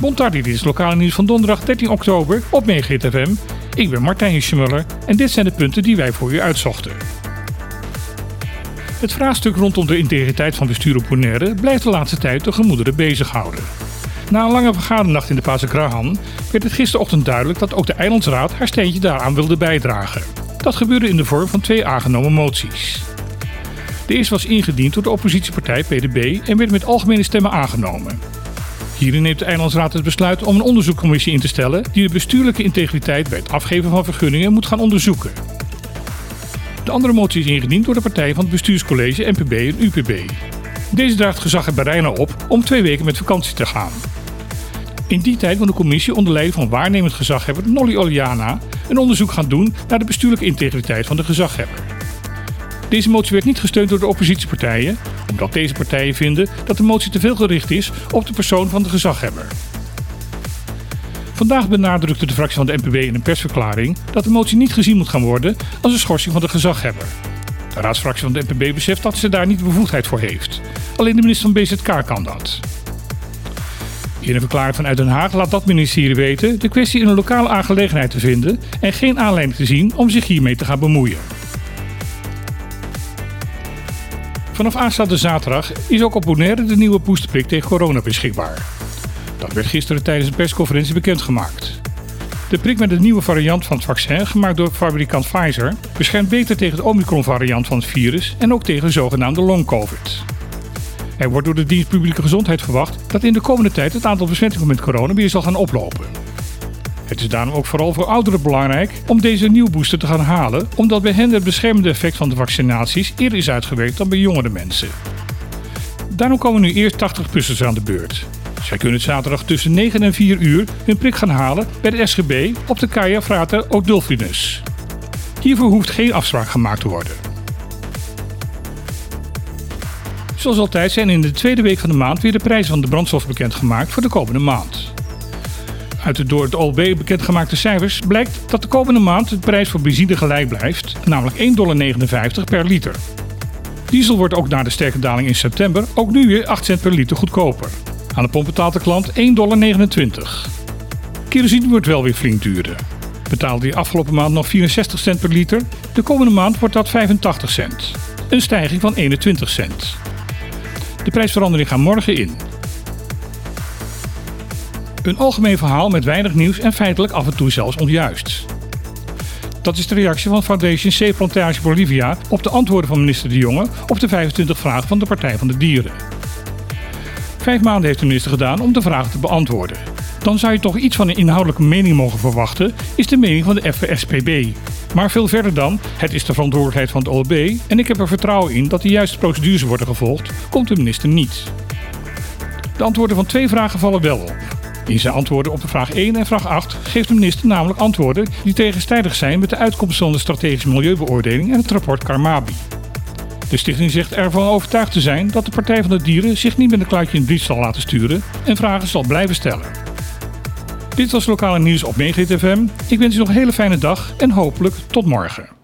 Bontardi, dit is lokale nieuws van donderdag 13 oktober op Megahit FM. Ik ben Martijn Schmuller en dit zijn de punten die wij voor u uitzochten. Het vraagstuk rondom de integriteit van bestuur op Bonaire blijft de laatste tijd de gemoederen bezighouden. Na een lange vergadernacht in de Pasakrahan werd het gisterochtend duidelijk dat ook de Eilandsraad haar steentje daaraan wilde bijdragen. Dat gebeurde in de vorm van twee aangenomen moties. De eerste was ingediend door de oppositiepartij PDB en werd met algemene stemmen aangenomen. Hierin neemt de Eilandsraad het besluit om een onderzoekcommissie in te stellen die de bestuurlijke integriteit bij het afgeven van vergunningen moet gaan onderzoeken. De andere motie is ingediend door de partijen van het bestuurscollege NPB en UPB. Deze draagt gezaghebberij op om twee weken met vakantie te gaan. In die tijd wil de commissie onder leiding van waarnemend gezaghebber Nolly Oliana een onderzoek gaan doen naar de bestuurlijke integriteit van de gezaghebber. Deze motie werd niet gesteund door de oppositiepartijen, omdat deze partijen vinden dat de motie te veel gericht is op de persoon van de gezaghebber. Vandaag benadrukte de fractie van de NPB in een persverklaring dat de motie niet gezien moet gaan worden als een schorsing van de gezaghebber. De raadsfractie van de NPB beseft dat ze daar niet de bevoegdheid voor heeft. Alleen de minister van BZK kan dat. In een verklaring vanuit Den Haag laat dat ministerie weten de kwestie in een lokale aangelegenheid te vinden en geen aanleiding te zien om zich hiermee te gaan bemoeien. Vanaf aanstaande zaterdag is ook op Bonaire de nieuwe boosterprik tegen corona beschikbaar. Dat werd gisteren tijdens een persconferentie bekendgemaakt. De prik met de nieuwe variant van het vaccin, gemaakt door fabrikant Pfizer, beschermt beter tegen de Omicron-variant van het virus en ook tegen de zogenaamde long-covid. Er wordt door de dienst publieke gezondheid verwacht dat in de komende tijd het aantal besmettingen met corona weer zal gaan oplopen. Het is daarom ook vooral voor ouderen belangrijk om deze nieuwe booster te gaan halen, omdat bij hen het beschermende effect van de vaccinaties eerder is uitgewerkt dan bij jongere mensen. Daarom komen nu eerst 80-plussers aan de beurt. Zij kunnen zaterdag tussen 9 en 4 uur hun prik gaan halen bij de SGB op de Kaya Frater Odulfinus. Hiervoor hoeft geen afspraak gemaakt te worden. Zoals altijd zijn in de tweede week van de maand weer de prijzen van de brandstof bekendgemaakt voor de komende maand. Uit de door het OLB bekendgemaakte cijfers blijkt dat de komende maand de prijs voor benzine gelijk blijft, namelijk 1,59 dollar per liter. Diesel wordt ook na de sterke daling in september ook nu weer 8 cent per liter goedkoper. Aan de pomp betaalt de klant 1,29 dollar. Kerosine wordt wel weer flink duurder. Betaalde die afgelopen maand nog 64 cent per liter, de komende maand wordt dat 85 cent. Een stijging van 21 cent. De prijsverandering gaat morgen in. Een algemeen verhaal met weinig nieuws en feitelijk af en toe zelfs onjuist. Dat is de reactie van Foundation C Plantage Bolivia op de antwoorden van minister De Jonge op de 25 vragen van de Partij van de Dieren. Vijf maanden heeft de minister gedaan om de vragen te beantwoorden. Dan zou je toch iets van een inhoudelijke mening mogen verwachten, is de mening van de FSPB. Maar veel verder dan, het is de verantwoordelijkheid van het OLB en ik heb er vertrouwen in dat de juiste procedures worden gevolgd, komt de minister niet. De antwoorden van twee vragen vallen wel op. In zijn antwoorden op de vraag 1 en vraag 8 geeft de minister namelijk antwoorden die tegenstrijdig zijn met de uitkomst van de strategische milieubeoordeling en het rapport Karmabi. De stichting zegt ervan overtuigd te zijn dat de Partij van de Dieren zich niet met een kluitje in het brief zal laten sturen en vragen zal blijven stellen. Dit was lokale nieuws op Megahit FM. Ik wens u nog een hele fijne dag en hopelijk tot morgen.